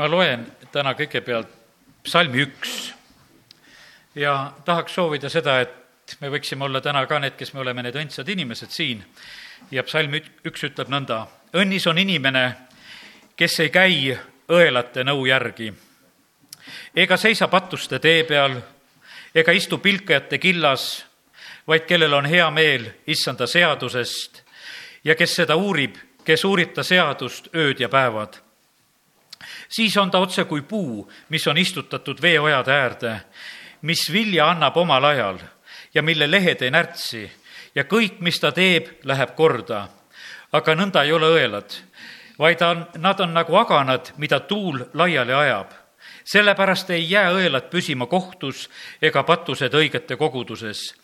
ma loen täna kõigepealt psalmi üks ja tahaks soovida seda, et me võiksime olla täna ka need, kes me oleme need õndsad inimesed siin. ja psalm üks ütleb nõnda, õnnis on inimene, kes ei käi õelate nõu järgi ega seisa patuste tee peal ega istu pilkajate killas, vaid kellel on hea meel issanda seadusest ja kes seda uurib, kes uurib ta seadust ööd ja päevad. Siis on ta otse kui puu, mis on istutatud veeojade äärde, mis vilja annab omal ajal ja mille lehed ei närtsi ja kõik, mis ta teeb, läheb korda. aga nõnda ei ole õelad, vaid on, nad on nagu aganad, mida tuul laiali ajab sellepärast ei jää õelad püsima kohtus ega patused õigete koguduses.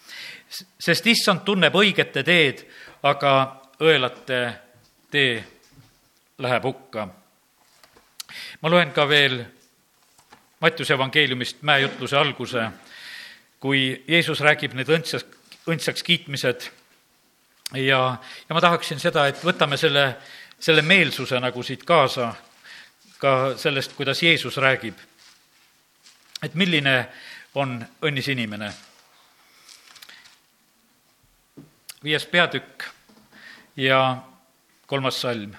sest issand tunneb õigete teed, aga õelate tee läheb hukka. Ma loen ka veel Mattiuse evangeeliumist mäejutluse alguse, kui Jeesus räägib need õndsaks, õndsaks kiitmised ja, ja ma tahaksin seda, et võtame selle, selle meelsuse nagu siit kaasa, ka sellest, kuidas Jeesus räägib et milline on õnnis inimene. viies peatükk ja kolmas salm.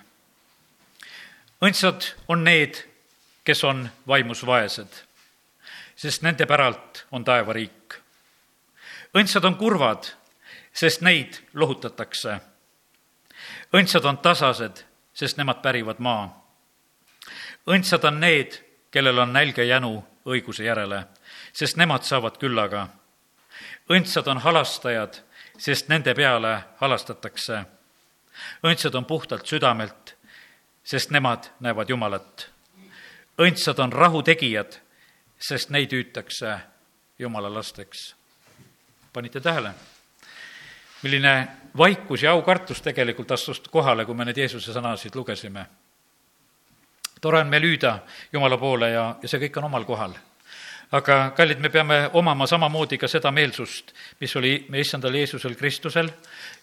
Õndsad on need, kes on vaimus vaesed, sest nende päralt on taevariik. õndsad on kurvad, sest neid lohutatakse. õndsad on tasased, sest nemad pärivad maa. õndsad on need, kellel on nälg ja jänu õiguse järele, sest nemad saavad küllaga. õndsad on halastajad, sest nende peale halastatakse. õndsad on puhtalt südamelt, sest nemad näevad Jumalat. õndsad on rahutegijad, sest neid hüütakse Jumala lasteks. panite tähele? milline vaikus ja aukartus tegelikult astus kohale, kui me neid Jeesuse sõnasid lugesime tore on meil hüüda Jumala poole ja, ja see kõik on omal kohal. aga kallid, me peame omama samamoodi ka seda meelsust, mis oli meie issandal Jeesusel Kristusel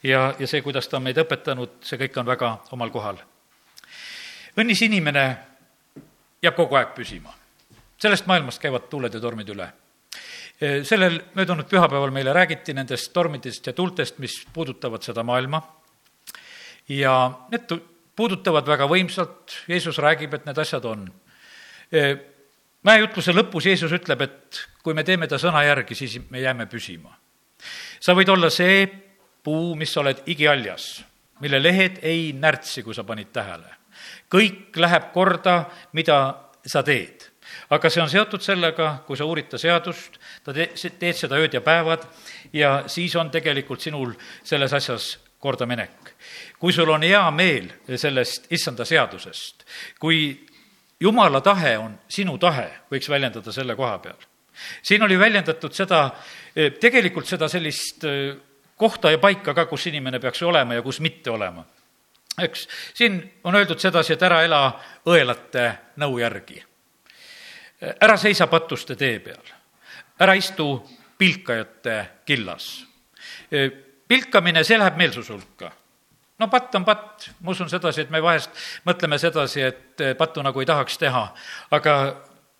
ja, ja see, kuidas ta on meid õpetanud, see kõik on väga omal kohal. Õnnis inimene jääb kogu aeg püsima. sellest maailmast käivad tuuled ja tormid üle sellel möödunud pühapäeval meile räägiti nendest tormidest ja tuultest, mis puudutavad seda maailma ja need puudutavad väga võimsalt, Jeesus räägib, et need asjad on. mäejutluse lõpus Jeesus ütleb, et kui me teeme ta sõna järgi, siis me jääme püsima. sa võid olla see puu, mis sa oled igihaljas, mille lehed ei närtsi, kui sa panid tähele. Kõik läheb korda, mida sa teed. aga see on seotud sellega, kui sa uurid ta seadust, ta te-, teed seda ööd ja päevad ja siis on tegelikult sinul selles asjas kordaminek kui sul on hea meel sellest issanda seadusest, kui jumala tahe on sinu tahe, võiks väljendada selle koha peal. siin oli väljendatud seda, tegelikult seda sellist eh, kohta ja paika ka, kus inimene peaks olema ja kus mitte olema. Eks, siin on öeldud sedasi, et ära ela õelate nõu järgi. ära seisa patuste tee peal, ära istu pilkajate killas. pilkamine, see läheb meelsuse hulka no patt on patt, ma usun sedasi, et me vahest mõtleme sedasi, et pattu nagu ei tahaks teha, aga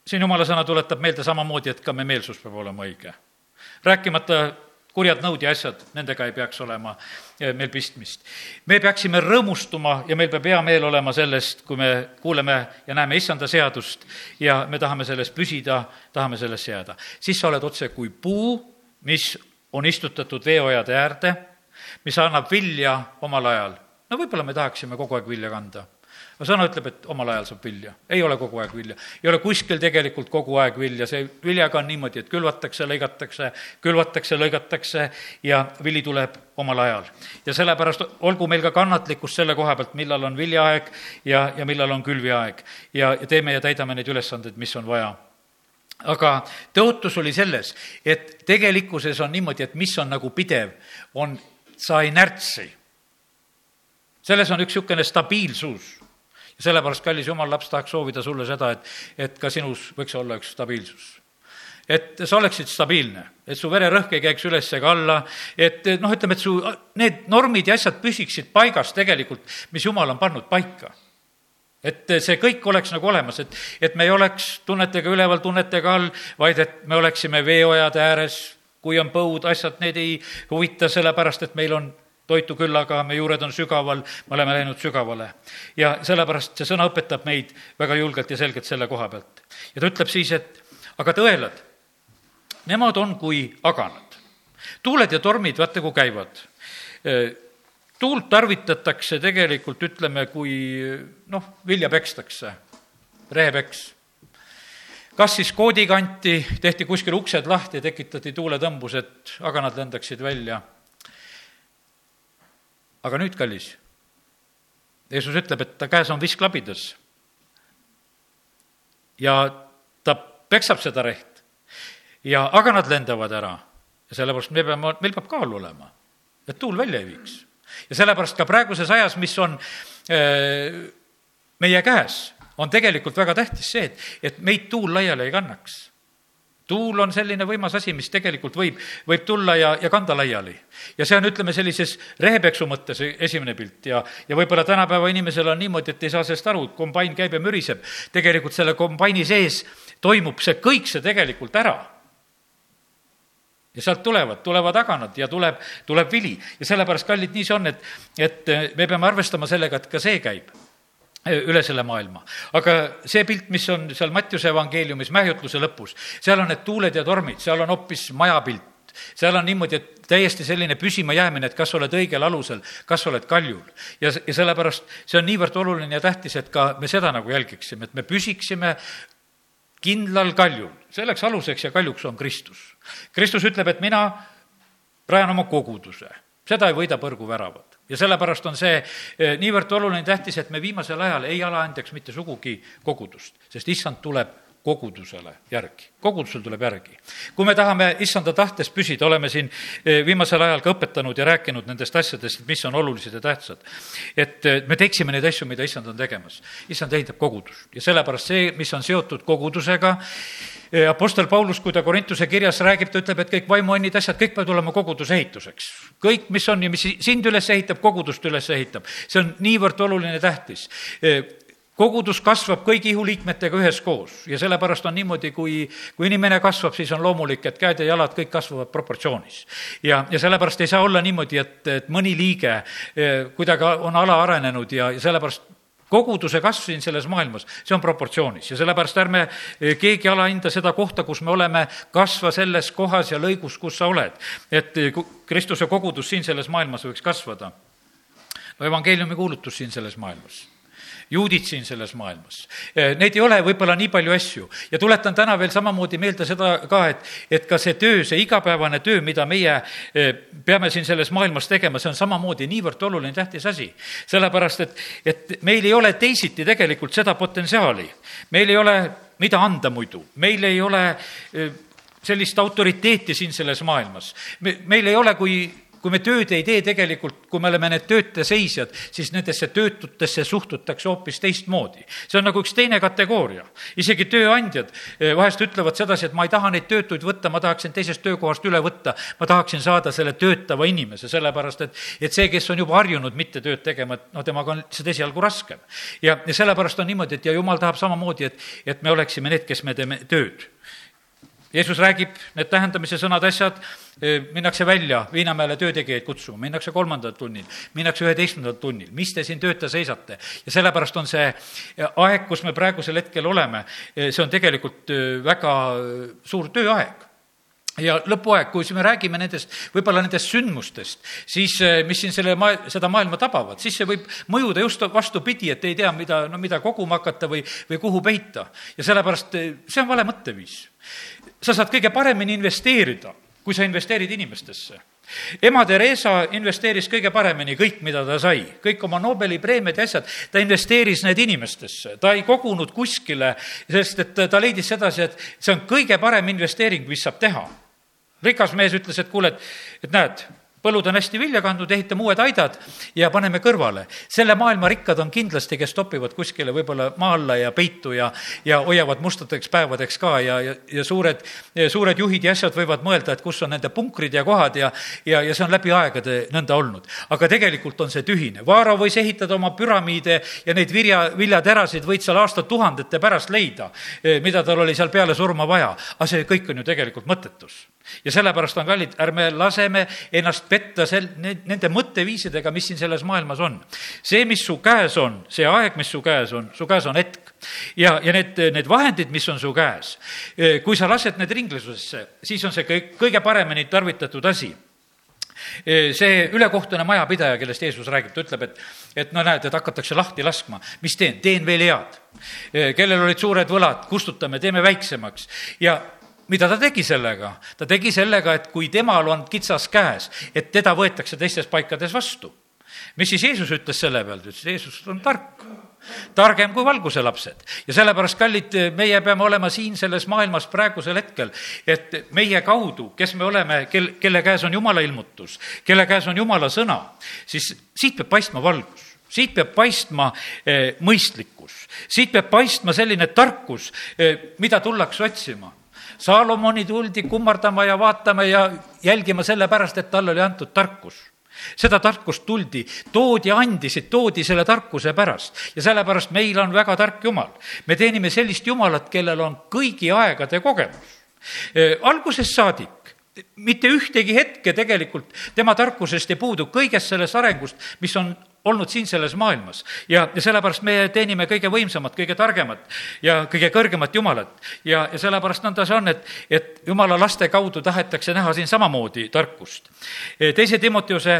siin jumala sõna tuletab meelde samamoodi, et ka me meelsus peab olema õige. rääkimata kurjad nõud ja asjad, nendega ei peaks olema eh, meil pistmist. me peaksime rõõmustuma ja meil peab hea meel olema sellest, kui me kuuleme ja näeme issanda seadust ja me tahame selles püsida, tahame sellesse jääda. siis sa oled otse kui puu, mis on istutatud veeojade äärde mis annab vilja omal ajal. no võib-olla me tahaksime kogu aeg vilja kanda. Aga sõna ütleb, et omal ajal saab vilja, ei ole kogu aeg vilja. ei ole kuskil tegelikult kogu aeg vilja, see viljaga on niimoodi, et külvatakse, lõigatakse, külvatakse, lõigatakse ja vili tuleb omal ajal. ja sellepärast olgu meil ka kannatlikkust selle koha pealt, millal on viljaaeg ja, ja millal on külviaeg. ja, ja teeme ja täidame neid ülesandeid, mis on vaja aga tõotus oli selles, et tegelikkuses on niimoodi, et mis on nagu pidev, on sa ei närtsi. selles on üks niisugune stabiilsus. Ja sellepärast, kallis jumal laps, tahaks soovida sulle seda, et, et ka sinus võiks olla üks stabiilsus et sa oleksid stabiilne, et su vererõhk ei käiks üles ega alla, et noh, ütleme, et su need normid ja asjad püsiksid paigas tegelikult, mis Jumal on pannud paika. et see kõik oleks nagu olemas, et, et me ei oleks tunnetega üleval, tunnetega all, vaid et me oleksime veeojade ääres, kui on põud, asjad, need ei huvita, sellepärast et meil on toitu küll, aga me juured on sügaval, me oleme läinud sügavale. ja sellepärast see sõna õpetab meid väga julgelt ja selgelt selle koha pealt. ja ta ütleb siis, et aga tõelad, nemad on kui aganad. tuuled ja tormid, vaata kui käivad. tuult tarvitatakse tegelikult, ütleme, kui noh, vilja pekstakse, rehepeks kas siis koodikanti tehti kuskil uksed lahti, tekitati tuuletõmbus, et aganad lendaksid välja aga nüüd, kallis, Jeesus ütleb, et ta käes on visklabidas. ja ta peksab seda reht ja aganad lendavad ära ja sellepärast me peame, meil peab kaal olema, et tuul välja ei viiks. ja sellepärast ka praeguses ajas, mis on äh, meie käes, on tegelikult väga tähtis see, et, et meid tuul laiali ei kannaks tuul on selline võimas asi, mis tegelikult võib, võib tulla ja, ja kanda laiali. ja see on, ütleme, sellises rehepeksu mõttes esimene pilt ja, ja võib-olla tänapäeva inimesel on niimoodi, et ei saa sellest aru, kombain käib ja müriseb. tegelikult selle kombaini sees toimub see kõik see tegelikult ära. ja sealt tulevad, tulevad aganad ja tuleb, tuleb vili ja sellepärast, kallid, nii see on, et, et me peame arvestama sellega, et ka see käib üle selle maailma. aga see pilt, mis on seal Mattiuse evangeeliumis mähjutluse lõpus, seal on need tuuled ja tormid, seal on hoopis majapilt. seal on niimoodi, et täiesti selline püsimajäämine, et kas sa oled õigel alusel, kas sa oled kaljul. ja, ja sellepärast see on niivõrd oluline ja tähtis, et ka me seda nagu jälgiksime, et me püsiksime kindlal kaljul. selleks aluseks ja kaljuks on Kristus. Kristus ütleb, et mina rajan oma koguduse, seda ei võida põrguväravad ja sellepärast on see eh, niivõrd oluline, tähtis, et me viimasel ajal ei ala andeks mitte sugugi kogudust, sest issand tuleb kogudusele järgi, kogudusel tuleb järgi. kui me tahame issanda tahtes püsida, oleme siin eh, viimasel ajal ka õpetanud ja rääkinud nendest asjadest, mis on olulised ja tähtsad. et eh, me teeksime neid asju, mida issand on tegemas. issand ehitab kogudust ja sellepärast see, mis on seotud kogudusega, Apostel Paulus, kui ta Korintuse kirjas räägib, ta ütleb, et kõik vaimuannid, asjad, kõik peavad olema koguduse ehituseks. kõik, mis on ja mis sind üles ehitab, kogudust üles ehitab. see on niivõrd oluline, tähtis kogudus kasvab kõigi ihuliikmetega üheskoos ja sellepärast on niimoodi, kui, kui inimene kasvab, siis on loomulik, et käed ja jalad kõik kasvavad proportsioonis. ja, ja sellepärast ei saa olla niimoodi, et, et mõni liige kuidagi on alaarenenud ja, ja sellepärast koguduse kasv siin selles maailmas, see on proportsioonis ja sellepärast ärme eh, keegi alahinda seda kohta, kus me oleme, kasva selles kohas ja lõigus, kus sa oled. et eh, Kristuse kogudus siin selles maailmas võiks kasvada. no evangeeliumi kuulutus siin selles maailmas juudid siin selles maailmas. Eh, neid ei ole võib-olla nii palju asju ja tuletan täna veel samamoodi meelde seda ka, et, et ka see töö, see igapäevane töö, mida meie eh, peame siin selles maailmas tegema, see on samamoodi niivõrd oluline, tähtis asi. sellepärast, et, et meil ei ole teisiti tegelikult seda potentsiaali. meil ei ole, mida anda muidu, meil ei ole eh, sellist autoriteeti siin selles maailmas. me, meil ei ole, kui kui me tööd ei tee tegelikult, kui me oleme need tööta seisjad, siis nendesse töötutesse suhtutakse hoopis teistmoodi. see on nagu üks teine kategooria. isegi tööandjad eh, vahest ütlevad sedasi, et ma ei taha neid töötuid võtta, ma tahaksin teisest töökohast üle võtta, ma tahaksin saada selle töötava inimese, sellepärast et, et see, kes on juba harjunud mitte tööd tegema, et noh, temaga on seda esialgu raskem. ja, ja sellepärast on niimoodi, et ja jumal tahab samamoodi, et, et me oleksime need, kes me teeme tööd Jeesus räägib need tähendamise sõnad, asjad, minnakse välja Viinamäele töötegijaid kutsuma, minnakse kolmandal tunnil, minnakse üheteistkümnendal tunnil, mis te siin tööta seisate. ja sellepärast on see aeg, kus me praegusel hetkel oleme, see on tegelikult väga suur tööaeg ja lõpuaeg, kui me räägime nendest, võib-olla nendest sündmustest, siis mis siin selle maa, seda maailma tabavad, siis see võib mõjuda just vastupidi, et ei tea, mida, no mida koguma hakata või, või kuhu peita. ja sellepärast see on vale mõtteviis sa saad kõige paremini investeerida, kui sa investeerid inimestesse ema Theresa investeeris kõige paremini kõik, mida ta sai, kõik oma Nobeli preemiad ja asjad, ta investeeris need inimestesse, ta ei kogunud kuskile, sest et ta leidis sedasi, et see on kõige parem investeering, mis saab teha. Rikas mees ütles, et kuule, et, et näed, põllud on hästi vilja kandnud, ehitame uued aidad ja paneme kõrvale. selle maailma rikkad on kindlasti, kes topivad kuskile võib-olla maa alla ja peitu ja, ja hoiavad mustadeks päevadeks ka ja, ja, ja suured, suured juhid ja asjad võivad mõelda, et kus on nende punkrid ja kohad ja, ja, ja see on läbi aegade nõnda olnud. aga tegelikult on see tühine. Vaaro võis ehitada oma püramiide ja neid vilja, viljaterasid võid seal aastatuhandete pärast leida, mida tal oli seal peale surma vaja. aga see kõik on ju tegelikult mõttetus ja sellepärast on kallid, ärme laseme ennast petta sel-, nende mõtteviisidega, mis siin selles maailmas on. see, mis su käes on, see aeg, mis su käes on, su käes on hetk. ja, ja need, need vahendid, mis on su käes, kui sa lased need ringlusesse, siis on see kõik, kõige paremini tarvitatud asi see ülekohtune majapidaja, kellest Jeesus räägib, ta ütleb, et, et no näed, et hakatakse lahti laskma. mis teen? teen veel head. kellel olid suured võlad, kustutame, teeme väiksemaks. ja mida ta tegi sellega? ta tegi sellega, et kui temal on kitsas käes, et teda võetakse teistes paikades vastu. mis siis Jeesus ütles selle peale, ta ütles, Jeesus on tark targem kui valguse lapsed. ja sellepärast, kallid, meie peame olema siin selles maailmas praegusel hetkel, et meie kaudu, kes me oleme, kel, kelle käes on Jumala ilmutus, kelle käes on Jumala sõna, siis siit peab paistma valgus siit peab paistma eh, mõistlikkus, siit peab paistma selline tarkus eh,, mida tullakse otsima Saalomoni tuldi kummardama ja vaatama ja jälgima sellepärast, et talle oli antud tarkus seda tarkust tuldi, toodi, andisid, toodi selle tarkuse pärast ja sellepärast meil on väga tark Jumal. me teenime sellist Jumalat, kellel on kõigi aegade kogemus. algusest saadik mitte ühtegi hetke tegelikult tema tarkusest ei puudu, kõigest sellest arengust, mis on olnud siin selles maailmas. ja, ja sellepärast me teenime kõige võimsamat, kõige targemat ja kõige kõrgemat Jumalat. ja, ja sellepärast nõnda see on, et, et Jumala laste kaudu tahetakse näha siin samamoodi tarkust. teise Timoteuse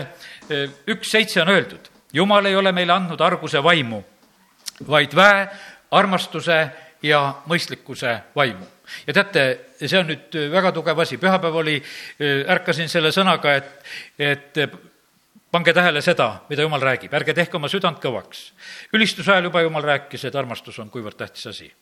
eh, üks seitse on öeldud, Jumal ei ole meile andnud arguse vaimu, vaid väe, armastuse ja mõistlikkuse vaimu ja teate, see on nüüd väga tugev asi, pühapäev oli, eh, ärkasin selle sõnaga, et, et pange tähele seda, mida jumal räägib, ärge tehke oma südant kõvaks. ülistuse ajal juba jumal rääkis, et armastus on kuivõrd tähtis asi.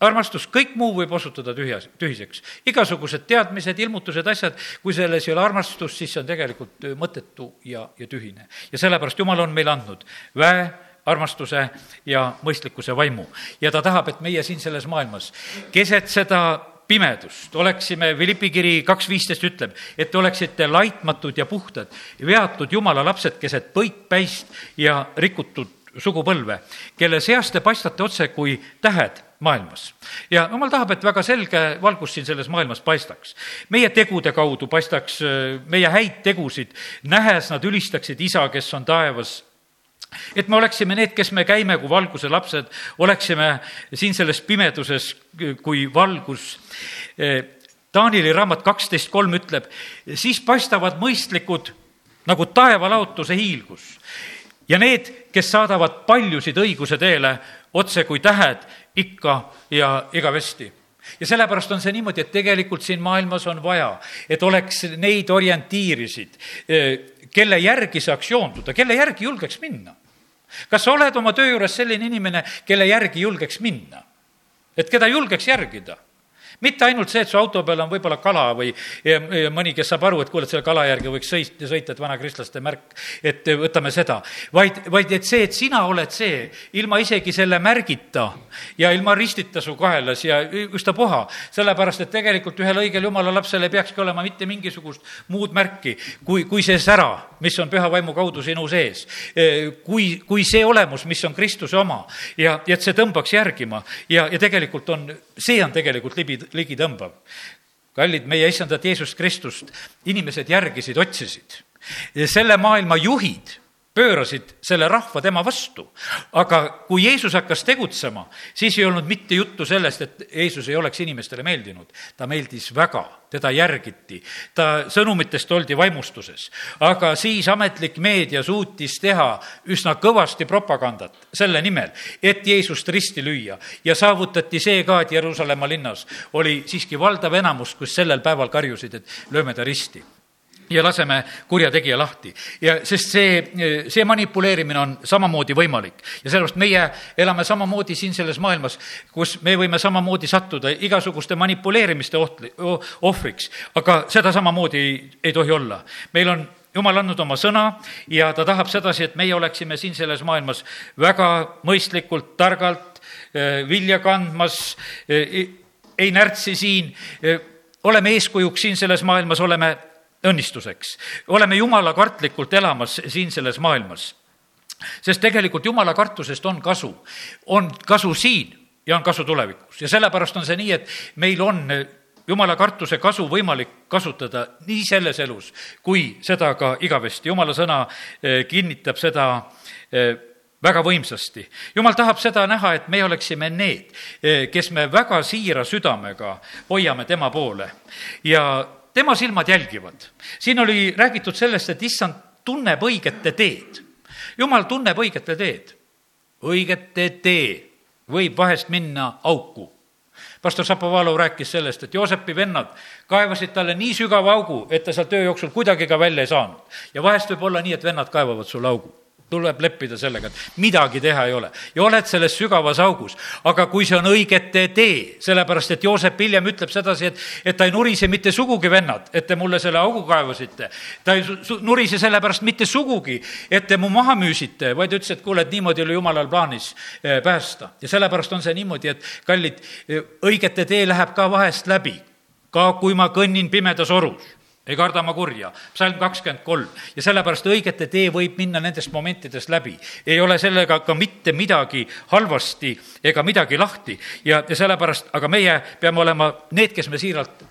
armastus, kõik muu võib osutuda tühja, tühiseks. igasugused teadmised, ilmutused, asjad, kui selles ei ole armastust, siis see on tegelikult mõttetu ja, ja tühine. ja sellepärast Jumal on meile andnud väe, armastuse ja mõistlikkuse vaimu. ja ta tahab, et meie siin selles maailmas keset seda pimedust, oleksime, Philippi kiri kaks viisteist ütleb, et te oleksite laitmatud ja puhtad, veatud jumala lapsed keset põikpäist ja rikutud sugupõlve, kelle seast te paistate otse kui tähed maailmas. ja jumal tahab, et väga selge valgus siin selles maailmas paistaks. meie tegude kaudu paistaks meie häid tegusid, nähes nad ülistaksid isa, kes on taevas et me oleksime need, kes me käime kui valguse lapsed, oleksime siin selles pimeduses kui valgus. Taanili raamat kaksteist kolm ütleb, siis paistavad mõistlikud nagu taevalaotuse hiilgus ja need, kes saadavad paljusid õiguse teele otse kui tähed ikka ja igavesti ja sellepärast on see niimoodi, et tegelikult siin maailmas on vaja, et oleks neid orientiirisid, kelle järgi saaks joonduda, kelle järgi julgeks minna kas sa oled oma töö juures selline inimene, kelle järgi julgeks minna? et keda julgeks järgida? Mitte ainult see, et su auto peal on võib-olla kala või mõni, kes saab aru, et kuule, et selle kala järgi võiks sõita, sõita, et vanakristlaste märk, et võtame seda, vaid, vaid et see, et sina oled see, ilma isegi selle märgita ja ilma ristita su kaelas ja ükstapuha, sellepärast et tegelikult ühel õigel jumala lapsel ei peakski olema mitte mingisugust muud märki kui, kui see sära, mis on püha vaimu kaudu sinu sees. kui, kui see olemus, mis on Kristuse oma ja, ja et see tõmbaks järgima ja, ja tegelikult on, see on tegelikult libi, ligitõmbav. kallid, meie issandat Jeesust Kristust inimesed järgisid, otsisid. selle maailma juhid pöörasid selle rahva tema vastu. aga kui Jeesus hakkas tegutsema, siis ei olnud mitte juttu sellest, et Jeesus ei oleks inimestele meeldinud. ta meeldis väga, teda järgiti, ta sõnumitest oldi vaimustuses. aga siis ametlik meedia suutis teha üsna kõvasti propagandat selle nimel, et Jeesust risti lüüa ja saavutati see ka, et Jeruusalemma linnas oli siiski valdav enamus, kus sellel päeval karjusid, et lööme ta risti ja laseme kurjategija lahti. ja sest see, see manipuleerimine on samamoodi võimalik ja sellepärast meie elame samamoodi siin selles maailmas, kus me võime samamoodi sattuda igasuguste manipuleerimiste ohtli, ohvriks, aga seda samamoodi ei, ei tohi olla. meil on jumal andnud oma sõna ja ta tahab sedasi, et meie oleksime siin selles maailmas väga mõistlikult, targalt eh, vilja kandmas, eh, ei närtsi siin, eh, oleme eeskujuks siin selles maailmas, oleme õnnistuseks. oleme jumala kartlikult elamas siin selles maailmas. sest tegelikult jumala kartusest on kasu, on kasu siin ja on kasu tulevikus ja sellepärast on see nii, et meil on jumala kartuse kasu võimalik kasutada nii selles elus kui seda ka igavesti. jumala sõna eh, kinnitab seda eh, väga võimsasti. jumal tahab seda näha, et me oleksime need, eh, kes me väga siira südamega hoiame tema poole ja tema silmad jälgivad. siin oli räägitud sellest, et issand tunneb õigete teed. jumal tunneb õigete teed. õigete tee võib vahest minna auku. pastor Šapovalov rääkis sellest, et Joosepi vennad kaevasid talle nii sügava augu, et ta sealt öö jooksul kuidagi ka välja ei saanud. ja vahest võib olla nii, et vennad kaevavad sulle augu tuleb leppida sellega, et midagi teha ei ole ja oled selles sügavas augus. aga kui see on õigete tee, sellepärast et Joosep hiljem ütleb sedasi, et, et ta ei nurise mitte sugugi, vennad, et te mulle selle augu kaevasite. ta ei nurise sellepärast mitte sugugi, et te mu maha müüsite, vaid ütles, et kuule, et niimoodi oli jumalal plaanis eh, päästa. ja sellepärast on see niimoodi, et kallid, eh, õigete tee läheb ka vahest läbi, ka kui ma kõnnin pimedas orus ei karda ma kurja, psalm kakskümmend kolm. ja sellepärast õigete tee võib minna nendest momentidest läbi. ei ole sellega ka mitte midagi halvasti ega midagi lahti ja, ja sellepärast, aga meie peame olema need, kes me siiralt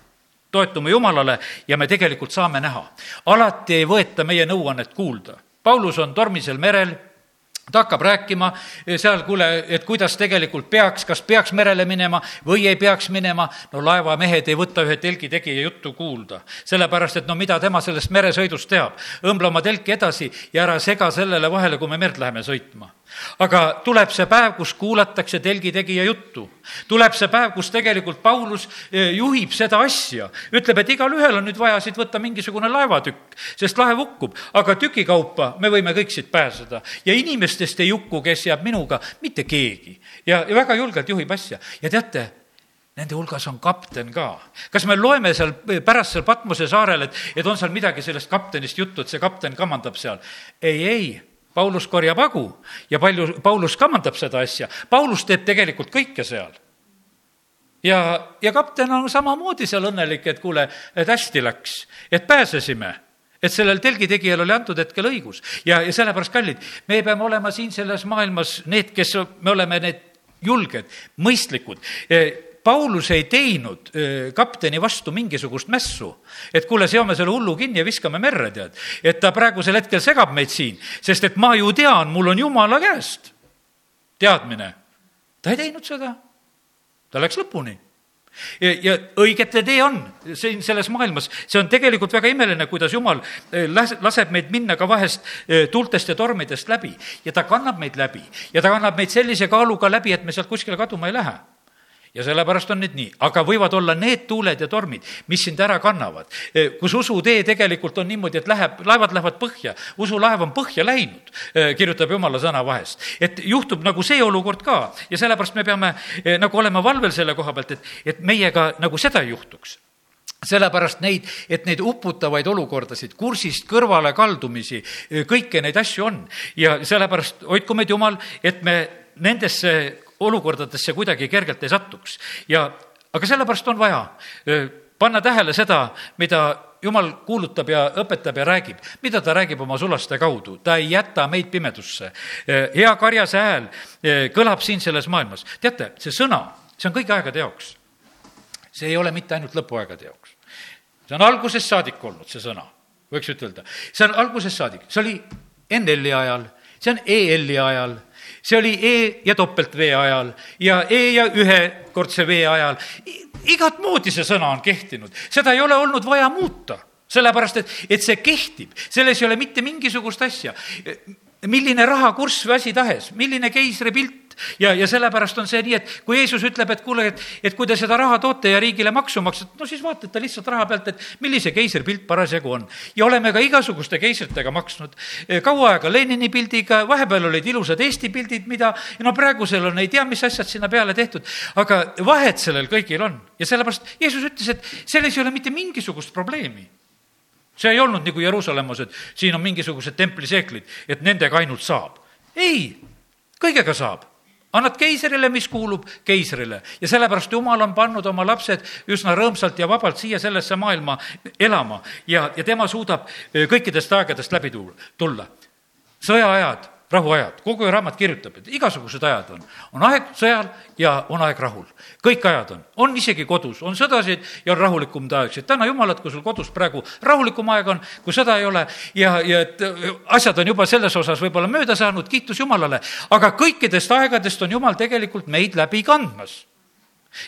toetume Jumalale ja me tegelikult saame näha. alati ei võeta meie nõuannet kuulda. Paulus on tormisel merel ta hakkab rääkima seal, kuule, et kuidas tegelikult peaks, kas peaks merele minema või ei peaks minema. no laevamehed ei võta ühe telgitegija juttu kuulda, sellepärast et no mida tema sellest meresõidust teab. õmbla oma telki edasi ja ära sega sellele vahele, kui me merd läheme sõitma aga tuleb see päev, kus kuulatakse telgitegija juttu. tuleb see päev, kus tegelikult Paulus eh, juhib seda asja, ütleb, et igalühel on nüüd vaja siit võtta mingisugune laevatükk, sest laev hukkub, aga tükikaupa me võime kõik siit pääseda ja inimestest ei hukku, kes jääb minuga, mitte keegi. ja, ja väga julgelt juhib asja ja teate, Nende hulgas on kapten ka. kas me loeme seal pärast seal Patmose saarel, et, et on seal midagi sellest kaptenist juttu, et see kapten kamandab seal? ei, ei Paulus korjab hagu ja palju, Paulus kamandab seda asja. Paulus teeb tegelikult kõike seal. ja, ja kapten on samamoodi seal õnnelik, et kuule, et hästi läks, et pääsesime et sellel telgitegijal oli antud hetkel õigus ja, ja sellepärast, kallid, me peame olema siin selles maailmas need, kes me oleme need julged, mõistlikud Paulus ei teinud kapteni vastu mingisugust mässu, et kuule, seome selle hullu kinni ja viskame merre, tead. et ta praegusel hetkel segab meid siin, sest et ma ju tean, mul on jumala käest. Teadmine. ta ei teinud seda, ta läks lõpuni. Ja, ja õigete tee on siin selles maailmas, see on tegelikult väga imeline, kuidas Jumal las-, laseb meid minna ka vahest tuultest ja tormidest läbi. Ja ta kannab meid läbi. Ja ta kannab meid sellise kaaluga läbi, et me sealt kuskile kaduma ei lähe ja sellepärast on need nii, aga võivad olla need tuuled ja tormid, mis sind ära kannavad, e, kus usutee tegelikult on niimoodi, et läheb, laevad lähevad põhja, usulaev on põhja läinud, e, kirjutab jumala sõna vahest. et juhtub nagu see olukord ka. Ja sellepärast me peame e, nagu olema valvel selle koha pealt, et, et meiega nagu seda ei juhtuks. Sellepärast neid, et neid uputavaid olukordasid, kursist kõrvale kaldumisi, kõiki neid asju on. Ja sellepärast hoidku meid Jumal, et me nendesse olukordadesse kuidagi kergelt ei satuks. ja, aga sellepärast on vaja panna tähele seda, mida jumal kuulutab ja õpetab ja räägib, mida ta räägib oma sulaste kaudu, ta ei jäta meid pimedusse. hea karjase hääl kõlab siin selles maailmas. teate, see sõna, see on kõigi aegade jaoks. see ei ole mitte ainult lõpuaegade jaoks. see on algusest saadik olnud, see sõna, võiks ütelda. see on algusest saadik, see oli NL-i ajal, see on EL-i ajal see oli E ja topelt V ajal ja E ja ühekordse V ajal. igat moodi see sõna on kehtinud, seda ei ole olnud vaja muuta sellepärast, et, et see kehtib, selles ei ole mitte mingisugust asja. milline rahakurss või asi tahes, milline keisripilt ja, ja sellepärast on see nii, et kui Jeesus ütleb, et kuule, et, et kui te seda raha toote ja riigile maksu maksate, no siis vaatate lihtsalt raha pealt, et millise keisripilt parasjagu on. ja oleme ka igasuguste keisritega maksnud. kaua aega Lenini pildiga, vahepeal olid ilusad Eesti pildid, mida, no praegusel on ei tea, mis asjad sinna peale tehtud, aga vahet sellel kõigil on ja sellepärast Jeesus ütles, et selles ei ole mitte mingisugust probleemi see ei olnud nagu Jeruusalemmas, et siin on mingisugused templiseeklid, et nendega ainult saab. ei, kõigega saab annad keisrile, mis kuulub keisrile ja sellepärast Jumal on pannud oma lapsed üsna rõõmsalt ja vabalt siia sellesse maailma elama ja, ja tema suudab eh, kõikidest aegadest läbi tulla. sõjaajad rahuajad, kogu raamat kirjutab, et igasugused ajad on. on aeg sõjal ja on aeg rahul. kõik ajad on, on isegi kodus, on sõdasid ja on rahulikumad aegsid. täna jumalat, kui sul kodus praegu rahulikum aeg on, kui sõda ei ole ja, ja et äh, asjad on juba selles osas võib-olla mööda saanud, kiitus Jumalale. aga kõikidest aegadest on Jumal tegelikult meid läbi kandmas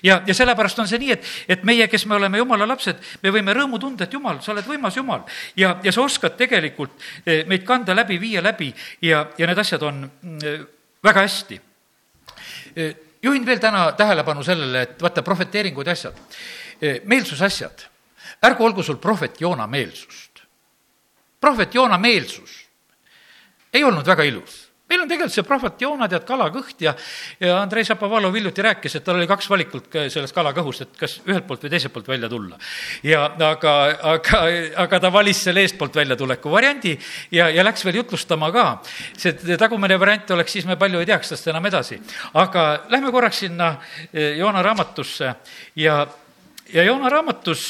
ja, ja sellepärast on see nii, et, et meie, kes me oleme jumala lapsed, me võime rõõmu tunda, et jumal, sa oled võimas jumal. ja, ja sa oskad tegelikult eh, meid kanda läbi, viia läbi ja, ja need asjad on mm, väga hästi. Eh, juhin veel täna tähelepanu sellele, et vaata, prohveteeringud ja asjad, eh, meelsusasjad, ärgu olgu sul prohvet Joona meelsust. prohvet Joona meelsus ei olnud väga ilus meil on tegelikult see prohvet Joona, tead, kalakõht ja, ja Andrei Šapovalov hiljuti rääkis, et tal oli kaks valikut sellest kalakõhust, et kas ühelt poolt või teiselt poolt välja tulla. ja aga, aga, aga ta valis selle eestpoolt väljatuleku variandi ja, ja läks veel jutlustama ka. see tagumine variant oleks, siis me palju ei teaks tast enam edasi. aga lähme korraks sinna eh, Joona raamatusse ja, ja Joona raamatus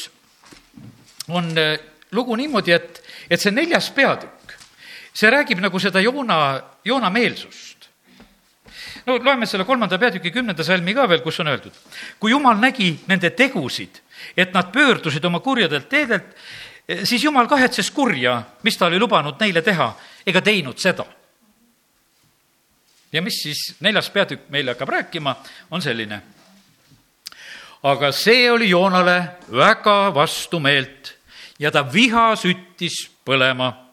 on eh, lugu niimoodi, et, et see neljas peatükk, see räägib nagu seda Joona, Joona meelsust. no loeme selle kolmanda peatüki kümnenda salmi ka veel, kus on öeldud. kui Jumal nägi nende tegusid, et nad pöördusid oma kurjadelt teedelt, siis Jumal kahetses kurja, mis ta oli lubanud neile teha, ega teinud seda. ja mis siis neljas peatükk meile hakkab rääkima, on selline. aga see oli Joonale väga vastumeelt ja ta viha süttis põlema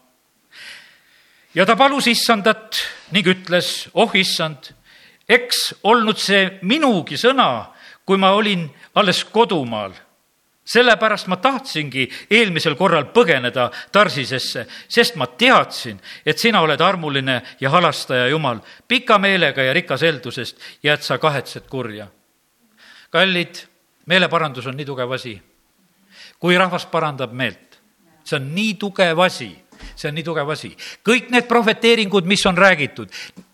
ja ta palus issandat ning ütles, oh issand, eks olnud see minugi sõna, kui ma olin alles kodumaal. sellepärast ma tahtsingi eelmisel korral põgeneda Tarsisesse, sest ma teadsin, et sina oled armuline ja halastaja Jumal, pika meelega ja rikas eeldusest ja et sa kahetsed kurja. kallid, meeleparandus on nii tugev asi. kui rahvas parandab meelt, see on nii tugev asi see on nii tugev asi. kõik need prohveteeringud, mis on räägitud,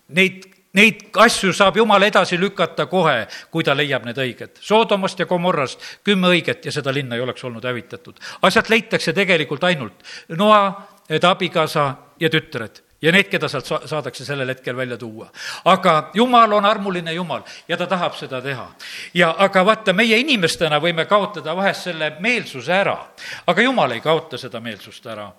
neid Neid asju saab Jumal edasi lükata kohe, kui ta leiab need õiged. Soodomast ja Gomorrast kümme õiget ja seda linna ei oleks olnud hävitatud. asjad leitakse tegelikult ainult noa, ta abikaasa ja tütred ja need, keda sealt saadakse sellel hetkel välja tuua. aga Jumal on armuline Jumal ja ta tahab seda teha. ja aga vaata, meie inimestena võime kaotada vahest selle meelsuse ära, aga Jumal ei kaota seda meelsust ära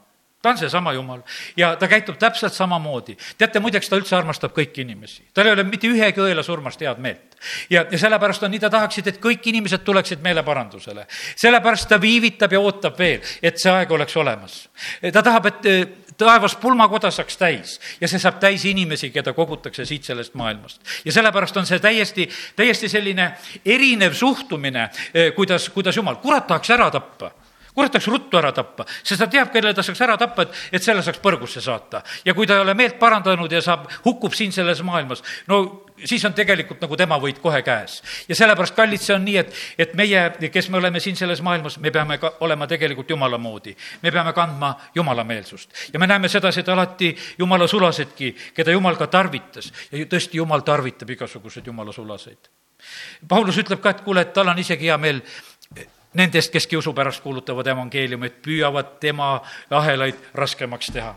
ta on seesama Jumal ja ta käitub täpselt samamoodi. teate, muideks ta üldse armastab kõiki inimesi. tal ei ole mitte ühegi õela surmast head meelt. ja, ja sellepärast on nii, ta tahaksid, et kõik inimesed tuleksid meeleparandusele. sellepärast ta viivitab ja ootab veel, et see aeg oleks olemas. ta tahab, et eh, taevas pulmakoda saaks täis ja see saab täis inimesi, keda kogutakse siit sellest maailmast. ja sellepärast on see täiesti, täiesti selline erinev suhtumine, eh, kuidas, kuidas Jumal, kurat tahaks ära tappa kurat tahaks ruttu ära tappa, sest ta teab, kelle ta saaks ära tappa, et, et selle saaks põrgusse saata. ja kui ta ei ole meelt parandanud ja saab, hukkub siin selles maailmas, no siis on tegelikult nagu tema võit kohe käes. ja sellepärast, kallid, see on nii, et, et meie, kes me oleme siin selles maailmas, me peame ka olema tegelikult jumala moodi. me peame kandma jumala meelsust. ja me näeme sedasi, et alati jumala sulasedki, keda jumal ka tarvitas ja tõesti, jumal tarvitab igasuguseid jumala sulaseid. Paulus ütleb ka, et kuule, et tal on isegi hea meel nendest, kes kiusu pärast kuulutavad evangeeliumit, püüavad tema ahelaid raskemaks teha.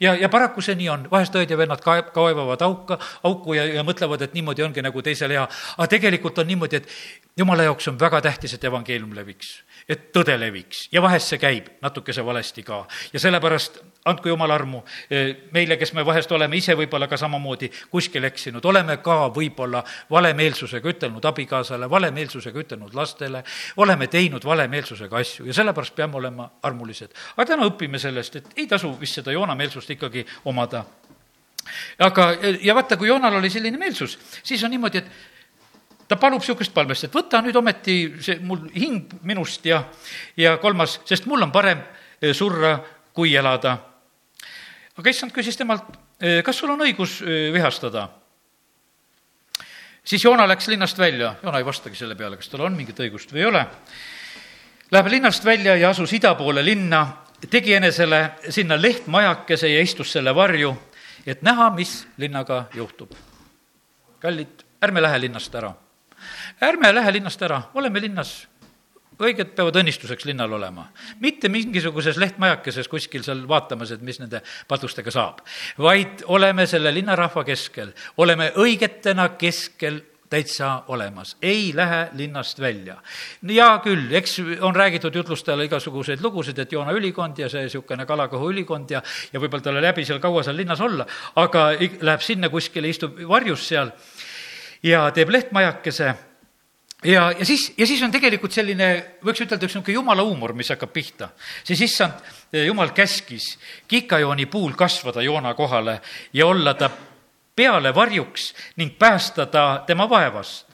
Ja, ja paraku see nii on, vahest õed ja vennad kae-, kaevavad auka, auku ja, ja mõtlevad, et niimoodi ongi nagu teisele hea. aga tegelikult on niimoodi, et jumala jaoks on väga tähtis, et evangeelium leviks et tõde leviks ja vahest see käib natukese valesti ka. ja sellepärast andku jumal armu eh, meile, kes me vahest oleme ise võib-olla ka samamoodi kuskil eksinud, oleme ka võib-olla valemeelsusega ütelnud abikaasale, valemeelsusega ütelnud lastele, oleme teinud valemeelsusega asju ja sellepärast peame olema armulised. aga täna õpime sellest, et ei tasu vist seda joonameelsust ikkagi omada aga, ja vaata, kui Joonal oli selline meelsus, siis on niimoodi, et ta palub niisugust palvest, et võta nüüd ometi see mul hing minust ja, ja kolmas, sest mul on parem eh, surra, kui elada. aga issand küsis temalt, eh, kas sul on õigus eh, vihastada? siis Joona läks linnast välja, Joona ei vastagi selle peale, kas tal on mingit õigust või ei ole. Läheb linnast välja ja asus ida poole linna, tegi enesele sinna lehtmajakese ja istus selle varju, et näha, mis linnaga juhtub. kallid, ärme lähe linnast ära ärme lähe linnast ära, oleme linnas, õiged peavad õnnistuseks linnal olema. mitte mingisuguses lehtmajakeses kuskil seal vaatamas, et mis nende patustega saab, vaid oleme selle linnarahva keskel, oleme õigetena keskel täitsa olemas, ei lähe linnast välja. hea küll, eks on räägitud jutlustajale igasuguseid lugusid, et Joona ülikond ja see niisugune Kalakõhu ülikond ja, ja võib-olla talle läbi seal kaua seal linnas olla, aga läheb sinna kuskile, istub varjus seal ja teeb lehtmajakese ja, ja siis, ja siis on tegelikult selline, võiks ütelda, üks niisugune jumala huumor, mis hakkab pihta. siis issand, jumal käskis kikajooni puul kasvada Joona kohale ja olla ta peale varjuks ning päästa ta tema vaevast.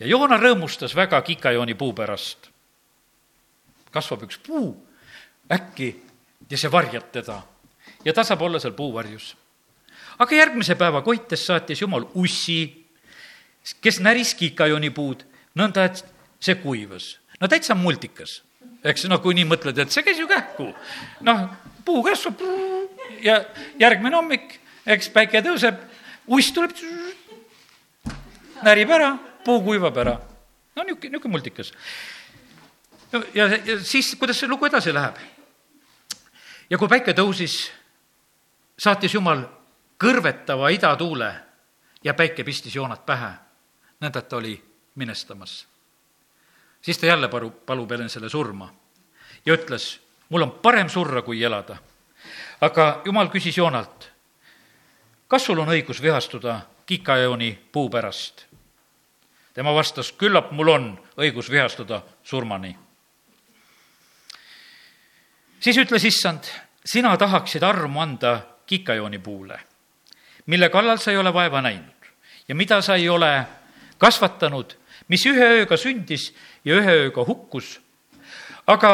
ja Joona rõõmustas väga kikajooni puu pärast. kasvab üks puu äkki ja see varjab teda ja ta saab olla seal puuvarjus. aga järgmise päeva koites saatis Jumal ussi, kes näris kikajooni puud nõnda, et see kuivas. no täitsa multikas, eks, noh, kui nii mõtled, et see käis ju kähku. noh, puu kasvab ja järgmine hommik, eks päike tõuseb, uss tuleb, närib ära, puu kuivab ära. no niisugune, niisugune multikas. no ja, ja siis, kuidas see lugu edasi läheb? ja kui päike tõusis, saatis Jumal kõrvetava idatuule ja päike pistis joonad pähe. Nõnda, et ta oli minestamas. siis ta jälle palub, palub enesele surma ja ütles, mul on parem surra, kui elada. aga jumal küsis Joonalt, kas sul on õigus vihastuda kikajooni puu pärast? tema vastas, küllap mul on õigus vihastuda surmani. siis ütles issand, sina tahaksid armu anda kikajooni puule, mille kallal sa ei ole vaeva näinud ja mida sa ei ole kasvatanud mis ühe ööga sündis ja ühe ööga hukkus. aga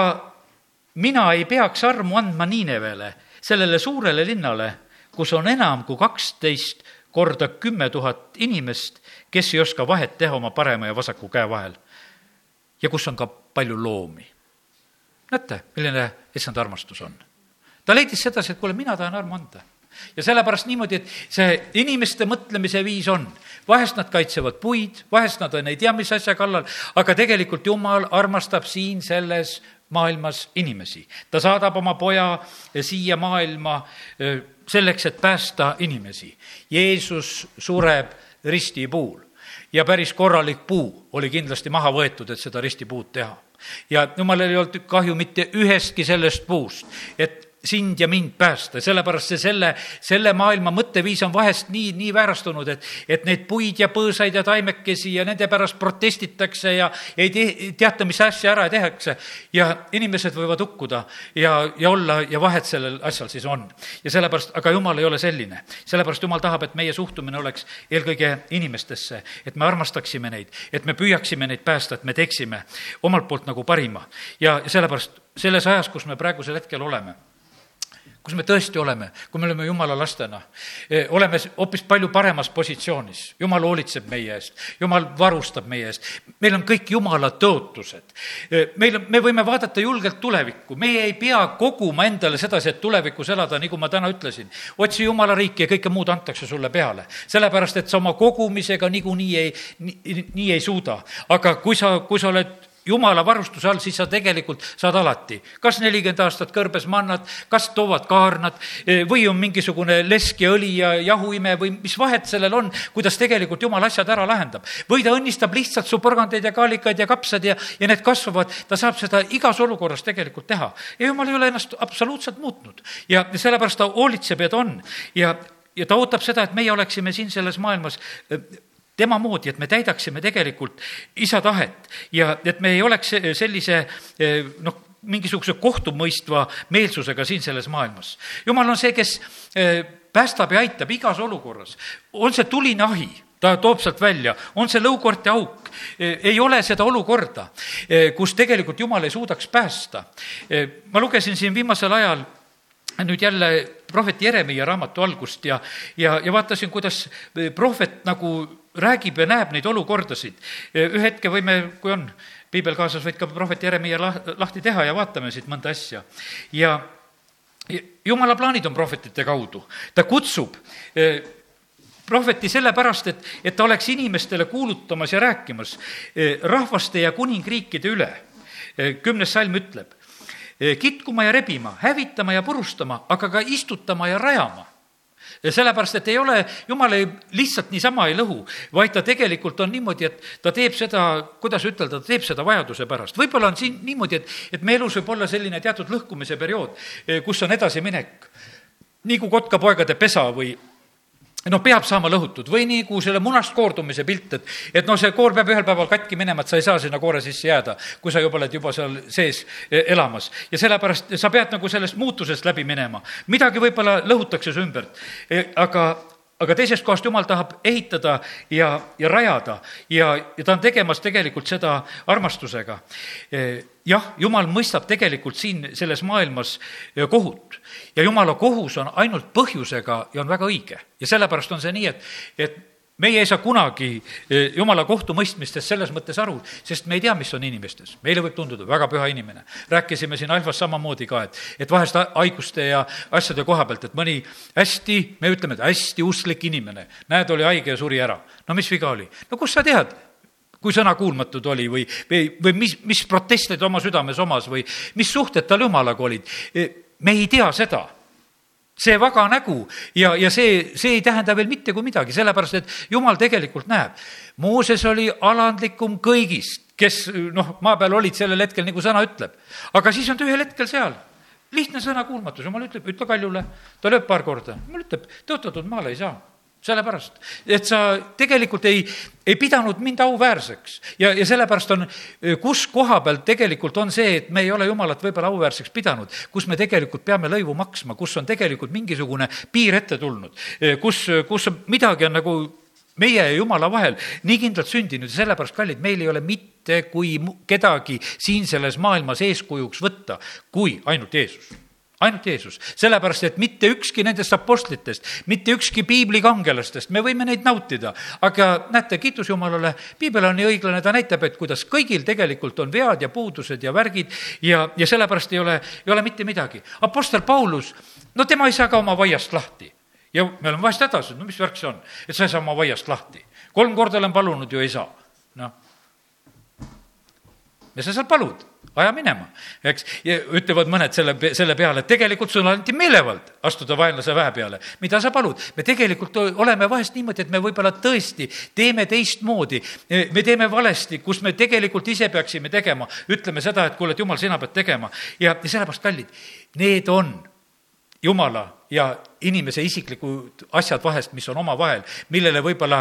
mina ei peaks armu andma Niinevele, sellele suurele linnale, kus on enam kui kaksteist korda kümme tuhat inimest, kes ei oska vahet teha oma parema ja vasaku käe vahel. ja kus on ka palju loomi. näete, milline issand armastus on. ta leidis sedasi, et kuule, mina tahan armu anda ja sellepärast niimoodi, et see inimeste mõtlemise viis on, vahest nad kaitsevad puid, vahest nad on ei tea mis asja kallal, aga tegelikult Jumal armastab siin selles maailmas inimesi. ta saadab oma poja siia maailma selleks, et päästa inimesi. Jeesus sureb ristipuul ja päris korralik puu oli kindlasti maha võetud, et seda ristipuud teha ja jumalal ei olnud kahju mitte ühestki sellest puust, et sind ja mind päästa, sellepärast see selle, selle maailma mõtteviis on vahest nii, nii väärastunud, et, et neid puid ja põõsaid ja taimekesi ja nende pärast protestitakse ja ei te, teata, mis asja ära tehakse. ja inimesed võivad hukkuda ja, ja olla ja vahet sellel asjal siis on. ja sellepärast, aga jumal ei ole selline. sellepärast jumal tahab, et meie suhtumine oleks eelkõige inimestesse, et me armastaksime neid, et me püüaksime neid päästa, et me teeksime omalt poolt nagu parima. ja sellepärast selles ajas, kus me praegusel hetkel oleme kus me tõesti oleme, kui me oleme jumala lastena, e, oleme hoopis palju paremas positsioonis. jumal hoolitseb meie eest, jumal varustab meie eest, meil on kõik jumala tõotused. E, meil, me võime vaadata julgelt tulevikku, meie ei pea koguma endale sedasi, et tulevikus elada, nagu ma täna ütlesin. otsi jumala riiki ja kõike muud antakse sulle peale, sellepärast et sa oma kogumisega niikuinii ei, nii, nii ei suuda. aga kui sa, kui sa oled jumala varustuse all, siis sa tegelikult saad alati. kas nelikümmend aastat kõrbes mannad, kas toovad kaarnad eh, või on mingisugune lesk ja õli ja jahuime või mis vahet sellel on, kuidas tegelikult jumal asjad ära lahendab. või ta õnnistab lihtsalt su porgandeid ja kaalikaid ja kapsad ja, ja need kasvavad, ta saab seda igas olukorras tegelikult teha. ja jumal ei ole ennast absoluutselt muutnud ja sellepärast ta hoolitseb ja ta on ja ja ta ootab seda, et meie oleksime siin selles maailmas eh, tema moodi, et me täidaksime tegelikult isa tahet ja et me ei oleks sellise noh, mingisuguse kohtumõistva meelsusega siin selles maailmas. jumal on see, kes eh, päästab ja aitab igas olukorras. on see tuline ahi ta toob sealt välja, on see lõukorte auk, eh, ei ole seda olukorda, eh, kus tegelikult Jumal ei suudaks päästa. ma lugesin siin viimasel ajal nüüd jälle prohvet Jeremiah raamatu algust ja, ja, ja vaatasin, kuidas prohvet nagu räägib ja näeb neid olukordasid. ühe hetke võime, kui on piibel kaasas, võid ka prohvet Jeremiah lahti teha ja vaatame siit mõnda asja. ja jumala plaanid on prohvetite kaudu, ta kutsub eh, prohveti sellepärast, et, et ta oleks inimestele kuulutamas ja rääkimas eh, rahvaste ja kuningriikide üle. Eh, kümnes salm ütleb, kitkuma ja rebima, hävitama ja purustama, aga ka istutama ja rajama ja sellepärast, et ei ole, jumal ei, lihtsalt niisama ei lõhu, vaid ta tegelikult on niimoodi, et ta teeb seda, kuidas ütelda, ta teeb seda vajaduse pärast. võib-olla on siin niimoodi, et, et me elus võib olla selline teatud lõhkumise periood, kus on edasiminek. nii kui kotkapoegade pesa või noh, peab saama lõhutud või nagu selle munast koordumise pilt, et, et noh, see koor peab ühel päeval katki minema, et sa ei saa sinna koore sisse jääda, kui sa juba oled juba seal sees e, elamas. ja sellepärast sa pead nagu sellest muutusest läbi minema. midagi võib-olla lõhutakse su ümbert, e, aga, aga teisest kohast jumal tahab ehitada ja, ja rajada ja, ja ta on tegemas tegelikult seda armastusega. Jah, jumal mõistab tegelikult siin selles maailmas kohut ja jumala kohus on ainult põhjusega ja on väga õige. ja sellepärast on see nii, et, et meie ei saa kunagi e, jumala kohtumõistmistest selles mõttes aru, sest me ei tea, mis on inimestes. meile võib tunduda väga püha inimene. rääkisime siin Alfas samamoodi ka, et, et vahest haiguste ja asjade koha pealt, et mõni hästi, me ütleme, et hästi usklik inimene, näed, oli haige ja suri ära. no mis viga oli? no kust sa tead? Kui sõnakuulmatud oli või, või, või mis, mis proteste ta oma südames omas või mis suhted tal jumalaga olid. E, me ei tea seda see vaga nägu ja, ja see, see ei tähenda veel mitte kui midagi, sellepärast et jumal tegelikult näeb. Mooses oli alandlikum kõigist, kes noh, maa peal olid sellel hetkel, nagu sõna ütleb. aga siis on ta ühel hetkel seal. lihtne sõnakuulmatus, jumal ütleb, ütle kaljule, ta lööb paar korda, jumal ütleb, tõotatud maale ei saa sellepärast, et sa tegelikult ei, ei pidanud mind auväärseks. Ja, ja sellepärast on, kus koha peal tegelikult on see, et me ei ole jumalat võib-olla auväärseks pidanud, kus me tegelikult peame lõivu maksma, kus on tegelikult mingisugune piir ette tulnud, kus, kus midagi on nagu meie ja Jumala vahel nii kindlalt sündinud ja sellepärast, kallid, meil ei ole mitte kui kedagi siin selles maailmas eeskujuks võtta, kui ainult Jeesus ainult Jeesus, sellepärast et mitte ükski nendest apostlitest, mitte ükski piibli kangelastest, me võime neid nautida, aga näete, kiitus Jumalale, piibel on nii õiglane, ta näitab, et kuidas kõigil tegelikult on vead ja puudused ja värgid ja, ja sellepärast ei ole, ei ole mitte midagi. Apostel Paulus, no tema ei saa ka oma vaiast lahti ja me oleme vahest hädas, et no mis värk see on, et sa ei saa oma vaiast lahti. kolm korda olen palunud ju ei saa, noh. Ja sa seal palud aja minema, eks. ja ütlevad mõned selle, selle peale, et tegelikult sulle anti meelevald astuda vaenlase väe peale. mida sa palud? me tegelikult oleme vahest niimoodi, et me võib-olla tõesti teeme teistmoodi, me teeme valesti, kus me tegelikult ise peaksime tegema, ütleme seda, et kuule, et jumal, sina pead tegema. ja, ja sellepärast, kallid, need on jumala ja inimese isiklikud asjad vahest, mis on omavahel, millele võib-olla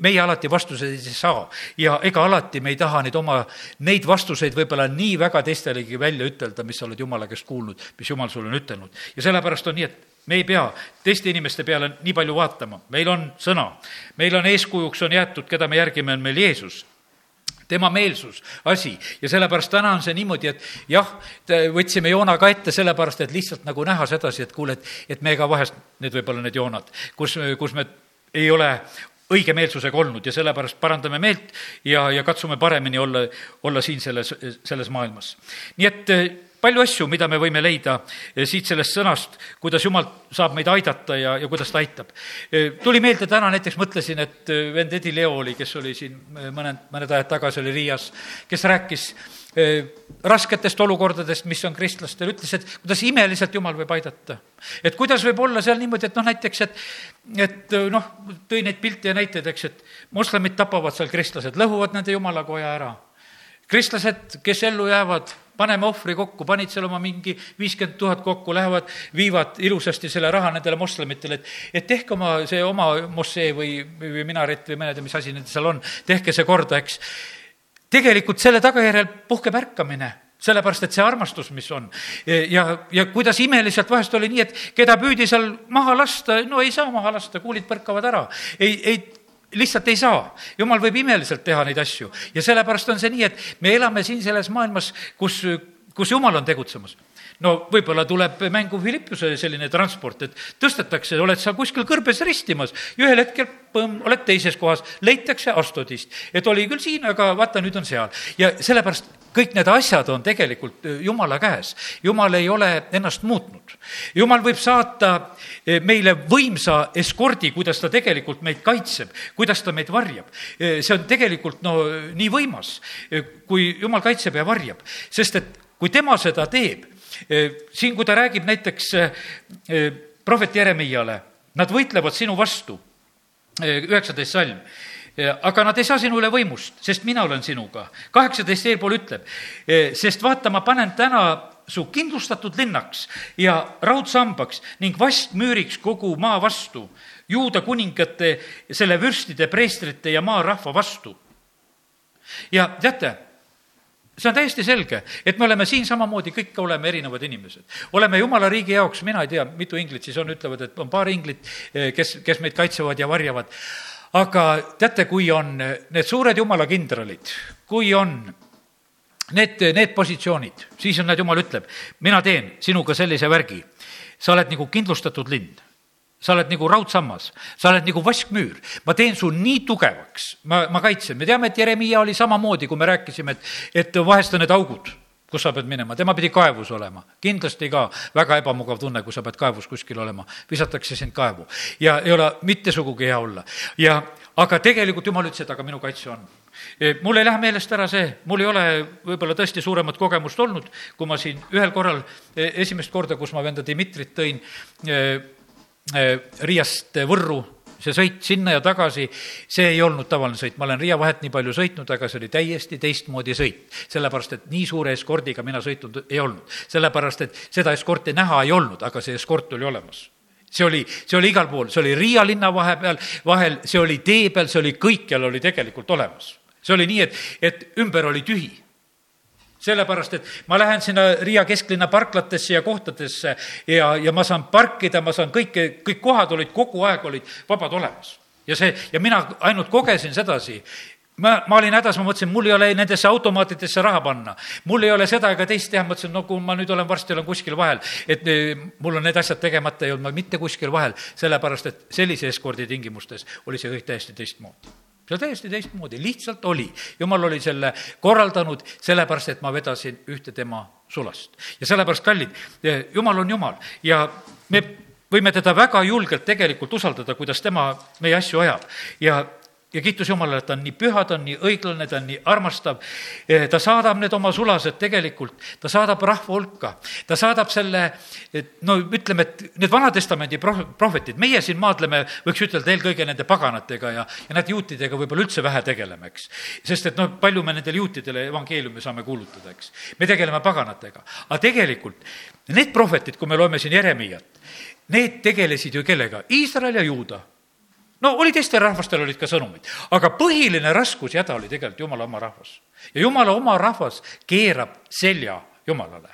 meie alati vastuseid ei saa. ja ega alati me ei taha neid oma, neid vastuseid võib-olla nii väga teistelegi välja ütelda, mis sa oled jumala käest kuulnud, mis jumal sulle on ütelnud. ja sellepärast on nii, et me ei pea teiste inimeste peale nii palju vaatama, meil on sõna, meil on eeskujuks on jäetud, keda me järgime, on meil Jeesus tema meelsus, asi. ja sellepärast täna on see niimoodi, et jah, võtsime joona ka ette sellepärast, et lihtsalt nagu näha sedasi, et kuule, et, et me ka vahest, need võib-olla need joonad, kus, kus me ei ole õige meelsusega olnud ja sellepärast parandame meelt ja, ja katsume paremini olla, olla siin selles, selles maailmas. nii et palju asju, mida me võime leida eh, siit sellest sõnast, kuidas Jumal saab meid aidata ja, ja kuidas ta aitab. Eh, tuli meelde täna näiteks, mõtlesin, et eh, vend Edi Leo oli, kes oli siin mõned, mõned ajad tagasi, oli Riias, kes rääkis rasketest olukordadest, mis on kristlastel, ütles, et kuidas imeliselt Jumal võib aidata. et kuidas võib olla seal niimoodi, et noh, näiteks, et, et noh, tõi neid pilte ja näiteid, eks, et moslemid tapavad seal kristlased, lõhuvad nende jumalakoja ära. Kristlased, kes ellu jäävad, paneme ohvri kokku, panid seal oma mingi viiskümmend tuhat kokku, lähevad, viivad ilusasti selle raha nendele moslemitele, et, et tehke oma, see oma mošee või, või minaret või ma ei tea, mis asi nendel seal on, tehke see korda, eks. tegelikult selle tagajärjel puhkeb ärkamine sellepärast, et see armastus, mis on ja, ja kuidas imeliselt vahest oli nii, et keda püüdi seal maha lasta, no ei saa maha lasta, kuulid põrkavad ära. ei, ei lihtsalt ei saa. jumal võib imeliselt teha neid asju ja sellepärast on see nii, et me elame siin selles maailmas, kus, kus jumal on tegutsemas no võib-olla tuleb mängu Philippuse selline transport, et tõstetakse, oled sa kuskil kõrbes ristimas ja ühel hetkel põmm, oled teises kohas, leitakse Astodist. et oli küll siin, aga vaata, nüüd on seal. ja sellepärast kõik need asjad on tegelikult äh, Jumala käes. Jumal ei ole ennast muutnud. Jumal võib saata äh, meile võimsa eskordi, kuidas ta tegelikult meid kaitseb, kuidas ta meid varjab. Äh, see on tegelikult no nii võimas, kui Jumal kaitseb ja varjab, sest et kui tema seda teeb, siin, kui ta räägib näiteks prohvet Jeremiale, nad võitlevad sinu vastu, üheksateist salm aga nad ei saa sinu üle võimust, sest mina olen sinuga. kaheksateist eelpool ütleb, sest vaata, ma panen täna su kindlustatud linnaks ja raudsambaks ning vastmüüriks kogu maa vastu, juuda kuningate, selle vürstide, preestrite ja maarahva vastu. ja teate see on täiesti selge, et me oleme siin samamoodi, kõik oleme erinevad inimesed. oleme jumala riigi jaoks, mina ei tea, mitu inglit siis on, ütlevad, et on paar inglit, kes, kes meid kaitsevad ja varjavad. aga teate, kui on need suured jumala kindralid, kui on need, need positsioonid, siis on need, jumal ütleb, mina teen sinuga sellise värgi. sa oled nagu kindlustatud lind sa oled nagu raudsammas, sa oled nagu vaskmüür. ma teen su nii tugevaks, ma, ma kaitsen, me teame, et Jeremiah oli samamoodi, kui me rääkisime, et, et vahest on need augud, kus sa pead minema, tema pidi kaevus olema. kindlasti ka väga ebamugav tunne, kui sa pead kaevus kuskil olema, visatakse sind kaevu. Ja ei ole mitte sugugi hea olla. ja, aga tegelikult jumal ütles, et aga minu kaitse on. E, mul ei lähe meelest ära see, mul ei ole võib-olla tõesti suuremat kogemust olnud, kui ma siin ühel korral, e, esimest korda, kus ma venda Dmitrit tõin, e, Riiast Võrru, see sõit sinna ja tagasi, see ei olnud tavaline sõit, ma olen Riia vahet nii palju sõitnud, aga see oli täiesti teistmoodi sõit. sellepärast, et nii suure eskordiga mina sõitnud ei olnud. sellepärast, et seda eskorti näha ei olnud, aga see eskort oli olemas see oli, see oli igal pool, see oli Riia linna vahepeal, vahel, see oli tee peal, see oli kõikjal oli tegelikult olemas. see oli nii, et, et ümber oli tühi sellepärast, et ma lähen sinna Riia kesklinna parklatesse ja kohtadesse ja, ja ma saan parkida, ma saan kõike, kõik kohad olid kogu aeg olid vabad olemas. ja see, ja mina ainult kogesin sedasi, ma, ma olin hädas, ma mõtlesin, mul ei ole nendesse automaatidesse raha panna. mul ei ole seda ega teist teha, mõtlesin, no kui ma nüüd olen, varsti olen kuskil vahel, et eh, mul on need asjad tegemata, ei olnud ma mitte kuskil vahel, sellepärast et sellise eskordi tingimustes oli see kõik täiesti teistmoodi see täiesti teistmoodi, lihtsalt oli. jumal oli selle korraldanud sellepärast, et ma vedasin ühte tema sulast. ja sellepärast, kallid, jumal on jumal ja me võime teda väga julgelt tegelikult usaldada, kuidas tema meie asju ajab. ja ja kiitus Jumalale, et ta on nii püha, ta on nii õiglane, ta on nii armastav. Eh, ta saadab need oma sulased tegelikult, ta saadab rahva hulka, ta saadab selle, no ütleme, et need Vana-testamendi proh-, prohvetid, meie siin maadleme, võiks ütelda, eelkõige nende paganatega ja, ja näed, juutidega võib-olla üldse vähe tegeleme, eks. sest et noh, palju me nendele juutidele evangeeliumi saame kuulutada, eks. me tegeleme paganatega, aga tegelikult need prohvetid, kui me loeme siin Jeremiat, need tegelesid ju kellega? Iisrael ja Juuda no oli teistel rahvastel olid ka sõnumid, aga põhiline raskus ja häda oli tegelikult jumala oma rahvas. ja jumala oma rahvas keerab selja jumalale.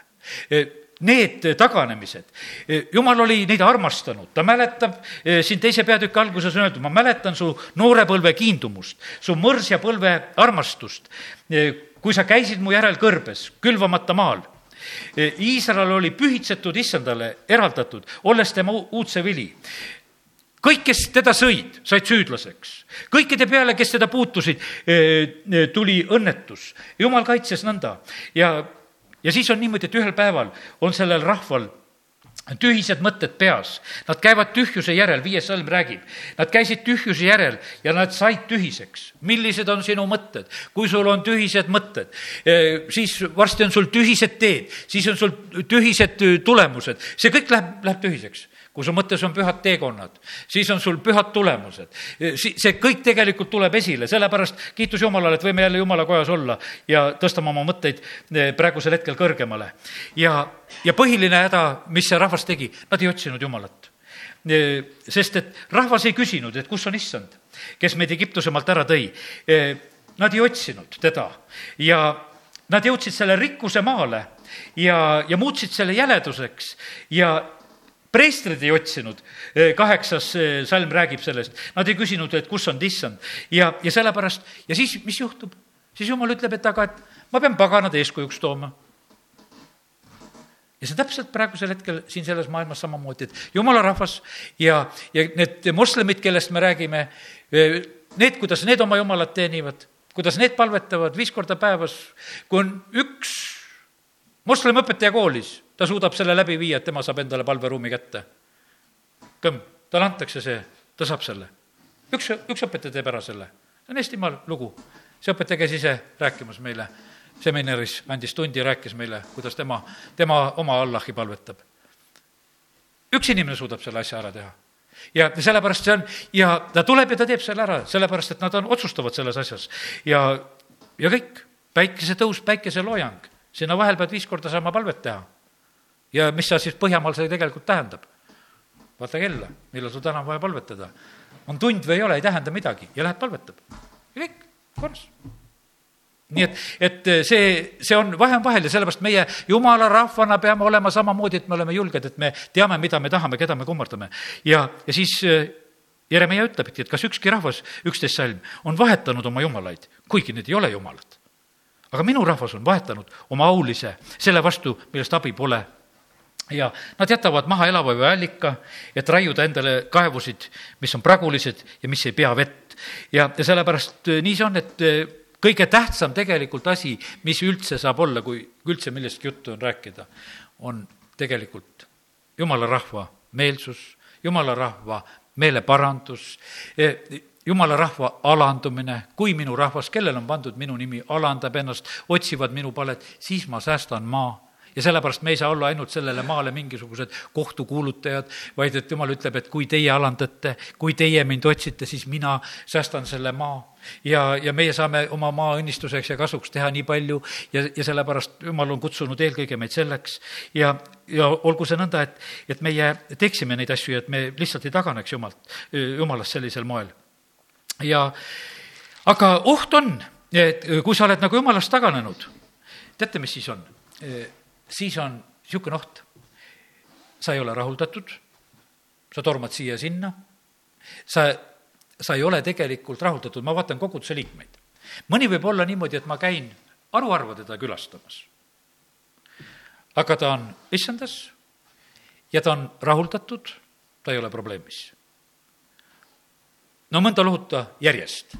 E, need taganemised, e, jumal oli neid armastanud, ta mäletab, e, siin teise peatüki alguses on öeldud, ma mäletan su noorepõlve kiindumust, su mõrsja põlve armastust, kui sa käisid mu järel kõrbes, külvamata maal. Iisrael oli pühitsetud issandale, eraldatud, olles tema uudse vili kõik, kes teda sõid, said süüdlaseks. kõikide peale, kes teda puutusid, eh, eh, tuli õnnetus. jumal kaitses nõnda ja, ja siis on niimoodi, et ühel päeval on sellel rahval tühised mõtted peas, nad käivad tühjuse järel, viies salm räägib. Nad käisid tühjuse järel ja nad said tühiseks. millised on sinu mõtted? kui sul on tühised mõtted, eh, siis varsti on sul tühised teed, siis on sul tühised tulemused, see kõik läheb, läheb tühiseks kui su mõttes on pühad teekonnad, siis on sul pühad tulemused. see kõik tegelikult tuleb esile, sellepärast kiitus Jumalale, et võime jälle Jumala kojas olla ja tõstame oma mõtteid eh, praegusel hetkel kõrgemale. ja, ja põhiline häda, mis see rahvas tegi, nad ei otsinud Jumalat. Eh, sest et rahvas ei küsinud, et kus on issand, kes meid Egiptuse maalt ära tõi. Eh, nad ei otsinud teda ja nad jõudsid selle rikkuse maale ja, ja muutsid selle jäleduseks ja preestrid ei otsinud, kaheksas salm räägib sellest, nad ei küsinud, et kus on issand ja, ja sellepärast ja siis, mis juhtub? siis jumal ütleb, et aga, et ma pean paganad eeskujuks tooma. Ja see on täpselt praegusel hetkel siin selles maailmas samamoodi, et jumala rahvas ja, ja need moslemid, kellest me räägime, need, kuidas need oma jumalat teenivad, kuidas need palvetavad viis korda päevas, kui on üks moslemi õpetaja koolis, ta suudab selle läbi viia, et tema saab endale palveruumi kätte. kõmm, talle antakse see, ta saab selle. üks, üks õpetaja teeb ära selle. see on Eestimaal lugu. see õpetaja käis ise rääkimas meile seminaris, andis tundi, rääkis meile, kuidas tema, tema oma Allahi palvetab. üks inimene suudab selle asja ära teha ja sellepärast see on, ja ta tuleb ja ta teeb selle ära, sellepärast et nad on, otsustavad selles asjas. ja, ja kõik, päikesetõus, päikeseloojang, sinna vahel pead viis korda saama palvet teha. Ja mis see siis Põhjamaal see tegelikult tähendab? vaata kella, millal sul täna on vaja palvetada. on tund või ei ole, ei tähenda midagi ja lähed palvetab. ja kõik, korras nii et, et see, see on, vahe on vahel ja sellepärast meie jumala rahvana peame olema samamoodi, et me oleme julged, et me teame, mida me tahame, keda me kummardame. ja, ja siis äh, Jeremiah ütlebki, et kas ükski rahvas, üksteist salm, on vahetanud oma jumalaid, kuigi need ei ole jumalad. aga minu rahvas on vahetanud oma aulise selle vastu, millest abi pole ja nad jätavad maha elava vee allika, et raiuda endale kaevusid, mis on pragulised ja mis ei pea vett. ja, ja sellepärast äh, nii see on, et äh, kõige tähtsam tegelikult asi, mis üldse saab olla, kui üldse millestki juttu on rääkida, on tegelikult jumala rahva meelsus, jumala rahva meeleparandus, e, jumala rahva alandumine, kui minu rahvas, kellel on pandud minu nimi, alandab ennast, otsivad minu palet, siis ma säästan maa ja sellepärast me ei saa olla ainult sellele maale mingisugused kohtukuulutajad, vaid et jumal ütleb, et kui teie alandate, kui teie mind otsite, siis mina säästan selle maa. ja, ja meie saame oma maa õnnistuseks ja kasuks teha nii palju ja, ja sellepärast jumal on kutsunud eelkõige meid selleks ja, ja olgu see nõnda, et, et meie teeksime neid asju ja et me lihtsalt ei taganeks jumalt, jumalast sellisel moel. ja aga oht on, et kui sa oled nagu jumalast taganenud, teate, mis siis on? Siis on niisugune oht. sa ei ole rahuldatud, sa tormad siia-sinna, sa, sa ei ole tegelikult rahuldatud, ma vaatan koguduse liikmeid. mõni võib olla niimoodi, et ma käin haruharva teda külastamas. aga ta on issandas ja ta on rahuldatud, ta ei ole probleemis. no mõnda lohuta järjest.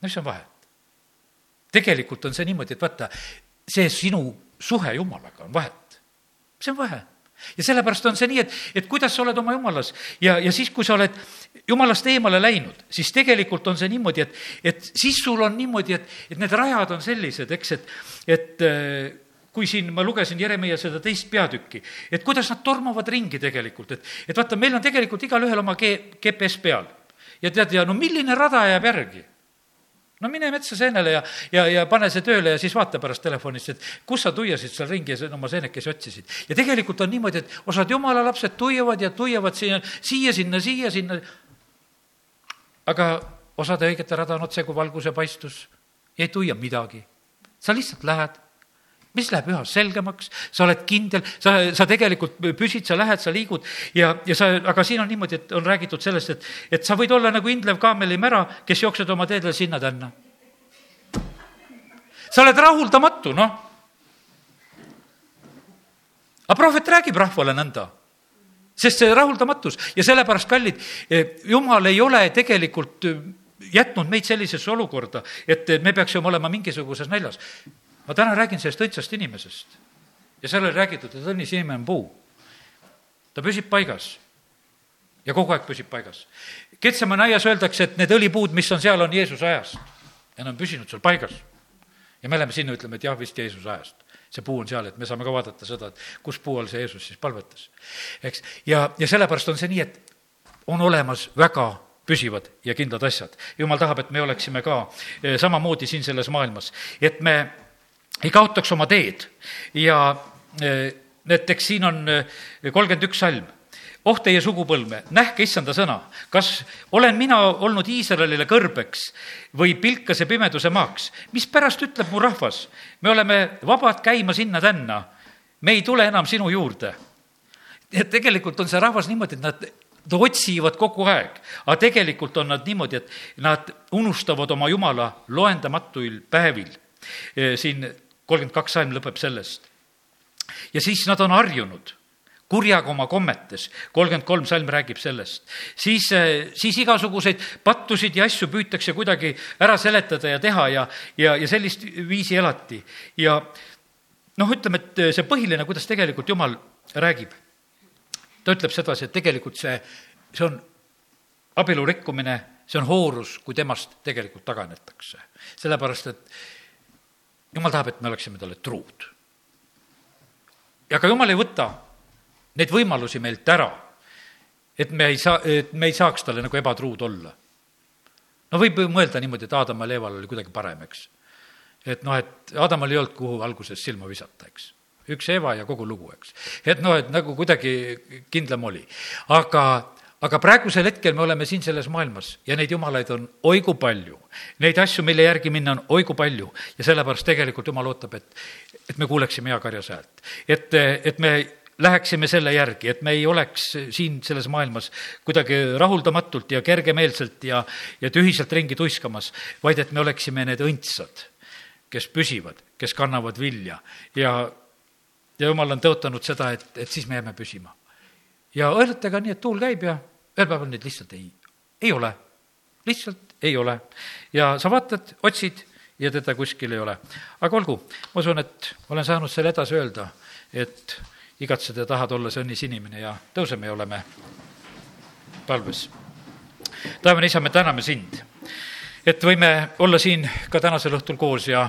no mis on vahet? tegelikult on see niimoodi, et vaata, see sinu suhe Jumalaga on vahet. see on vahe ja sellepärast on see nii, et, et kuidas sa oled oma jumalas ja, ja siis, kui sa oled jumalast eemale läinud, siis tegelikult on see niimoodi, et, et siis sul on niimoodi, et, et need rajad on sellised, eks, et, et äh, kui siin ma lugesin Jeremiah seda teist peatükki, et kuidas nad tormavad ringi tegelikult, et, et vaata, meil on tegelikult igalühel oma G, GPS peal. ja tead, ja no milline rada jääb järgi no mine metsa seenele ja, ja, ja pane see tööle ja siis vaata pärast telefonist, et kus sa tuiasid seal ringi ja oma seenekesi otsisid. ja tegelikult on niimoodi, et osad jumala lapsed tuiavad ja tuiavad siia, siia-sinna, siia-sinna. aga osade õigete rada on otse kui valguse paistus ei tuia midagi. sa lihtsalt lähed mis läheb üha selgemaks, sa oled kindel, sa, sa tegelikult püsid, sa lähed, sa liigud ja, ja sa, aga siin on niimoodi, et on räägitud sellest, et, et sa võid olla nagu indlev kaamelimära, kes jooksed oma teedel sinna-tänna. sa oled rahuldamatu, noh. aga prohvet räägib rahvale nõnda sest see rahuldamatus ja sellepärast, kallid, jumal ei ole tegelikult jätnud meid sellisesse olukorda, et me peaksime olema mingisuguses näljas ma täna räägin sellest õndsast inimesest ja seal oli räägitud, et õnnis inimene on puu. ta püsib paigas ja kogu aeg püsib paigas. Ketsemanni aias öeldakse, et need õlipuud, mis on seal, on Jeesuse ajast ja nad on püsinud seal paigas. ja me läheme sinna, ütleme, et jah, vist Jeesuse ajast. see puu on seal, et me saame ka vaadata seda, et kus puu all see Jeesus siis palvetas. eks, ja, ja sellepärast on see nii, et on olemas väga püsivad ja kindlad asjad. jumal tahab, et me oleksime ka eh, samamoodi siin selles maailmas, et me ei kaotaks oma teed ja näiteks siin on kolmkümmend üks salm. oh teie sugupõlve, nähke issanda sõna, kas olen mina olnud Iisraelile kõrbeks või pilkase pimeduse maaks, mispärast ütleb mu rahvas, me oleme vabad käima sinna-tänna, me ei tule enam sinu juurde. et tegelikult on see rahvas niimoodi, et nad otsivad kogu aeg, aga tegelikult on nad niimoodi, et nad unustavad oma jumala loendamatuil päevil. siin kolmkümmend kaks salm lõpeb sellest. ja siis nad on harjunud kurjaga oma kommetes, kolmkümmend kolm salm räägib sellest. siis, siis igasuguseid pattusid ja asju püütakse kuidagi ära seletada ja teha ja, ja, ja sellist viisi elati. ja noh, ütleme, et see põhiline, kuidas tegelikult Jumal räägib ta ütleb sedasi, et tegelikult see, see on abielu rikkumine, see on hoorus, kui temast tegelikult taganetakse. sellepärast, et jumal tahab, et me oleksime talle truud. ja ka jumal ei võta neid võimalusi meilt ära, et me ei saa, et me ei saaks talle nagu ebatruud olla. no võib ju mõelda niimoodi, et Aadamal ja Eeval oli kuidagi parem, eks. et noh, et Aadamal ei olnud, kuhu alguses silma visata, eks üks Eva ja kogu lugu, eks. et noh, et nagu kuidagi kindlam oli. aga, aga praegusel hetkel me oleme siin selles maailmas ja neid jumalaid on oi kui palju. Neid asju, mille järgi minna, on oi kui palju ja sellepärast tegelikult jumal ootab, et, et me kuuleksime hea karjas häält. et, et me läheksime selle järgi, et me ei oleks siin selles maailmas kuidagi rahuldamatult ja kergemeelselt ja, ja tühiselt ringi tuiskamas, vaid et me oleksime need õndsad, kes püsivad, kes kannavad vilja ja ja jumal on tõotanud seda, et, et siis me jääme püsima. ja õrnetega nii, et tuul käib ja ühel päeval neid lihtsalt ei, ei ole. lihtsalt ei ole. ja sa vaatad, otsid ja teda kuskil ei ole. aga olgu, ma usun, et olen saanud selle edasi öelda, et igatsed ja tahad olla see õnnis inimene ja tõuseme ja oleme palves. taevane isa, me täname sind, et võime olla siin ka tänasel õhtul koos ja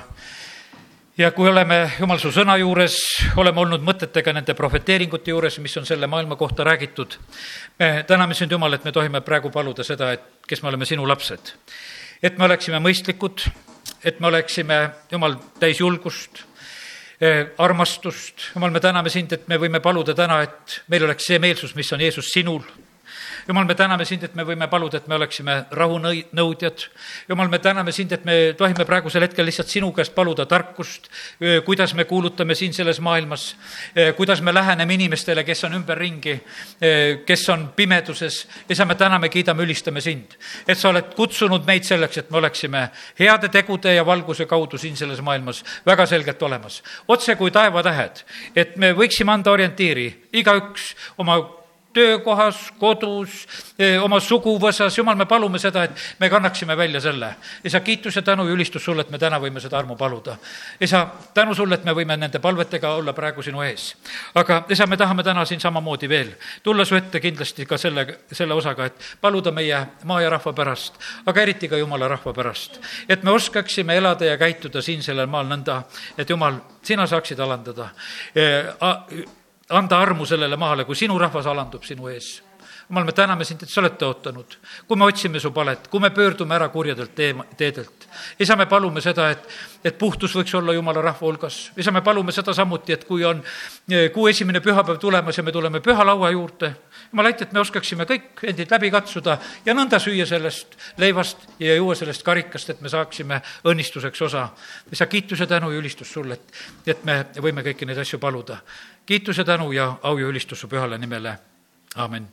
ja kui oleme Jumal su sõna juures, oleme olnud mõtetega nende prohveteeringute juures, mis on selle maailma kohta räägitud, me täname sind, Jumal, et me tohime praegu paluda seda, et kes me oleme sinu lapsed. et me oleksime mõistlikud, et me oleksime, Jumal, täis julgust, eh, armastust, Jumal, me täname sind, et me võime paluda täna, et meil oleks see meelsus, mis on Jeesus sinul jumal, me täname sind, et me võime paluda, et me oleksime rahunõudjad. jumal, me täname sind, et me tohime praegusel hetkel lihtsalt sinu käest paluda tarkust, kuidas me kuulutame siin selles maailmas, kuidas me läheneme inimestele, kes on ümberringi, kes on pimeduses. isa, me täname, kiidame, ülistame sind, et sa oled kutsunud meid selleks, et me oleksime heade tegude ja valguse kaudu siin selles maailmas väga selgelt olemas. otse kui taevatähed, et me võiksime anda orientiiri, igaüks oma töökohas, kodus, oma suguvõsas, jumal, me palume seda, et me kannaksime välja selle. isa, kiitus ja tänu ja ülistus sulle, et me täna võime seda armu paluda. isa, tänu sulle, et me võime nende palvetega olla praegu sinu ees. aga isa, me tahame täna siin samamoodi veel tulla su ette kindlasti ka selle, selle osaga, et paluda meie maa ja rahva pärast, aga eriti ka jumala rahva pärast. et me oskaksime elada ja käituda siin sellel maal nõnda, et jumal, sina saaksid alandada anda armu sellele maale, kui sinu rahvas alandub sinu ees. jumal, me täname sind, et sa oled tõotanud, kui me otsime su palet, kui me pöördume ära kurjadelt teema, teedelt. isa, me palume seda, et, et puhtus võiks olla jumala rahva hulgas. isa, me palume seda samuti, et kui on eh, kuu esimene pühapäev tulemas ja me tuleme pühalaua juurde, jumal, aita, et me oskaksime kõik endid läbi katsuda ja nõnda süüa sellest leivast ja juua sellest karikast, et me saaksime õnnistuseks osa. isa, kiitus ja tänu ja ülistus sulle, et, et me võime kõiki neid asju paluda. Kiitus ja tänu ja au ja ülistus su pühale nimele, amin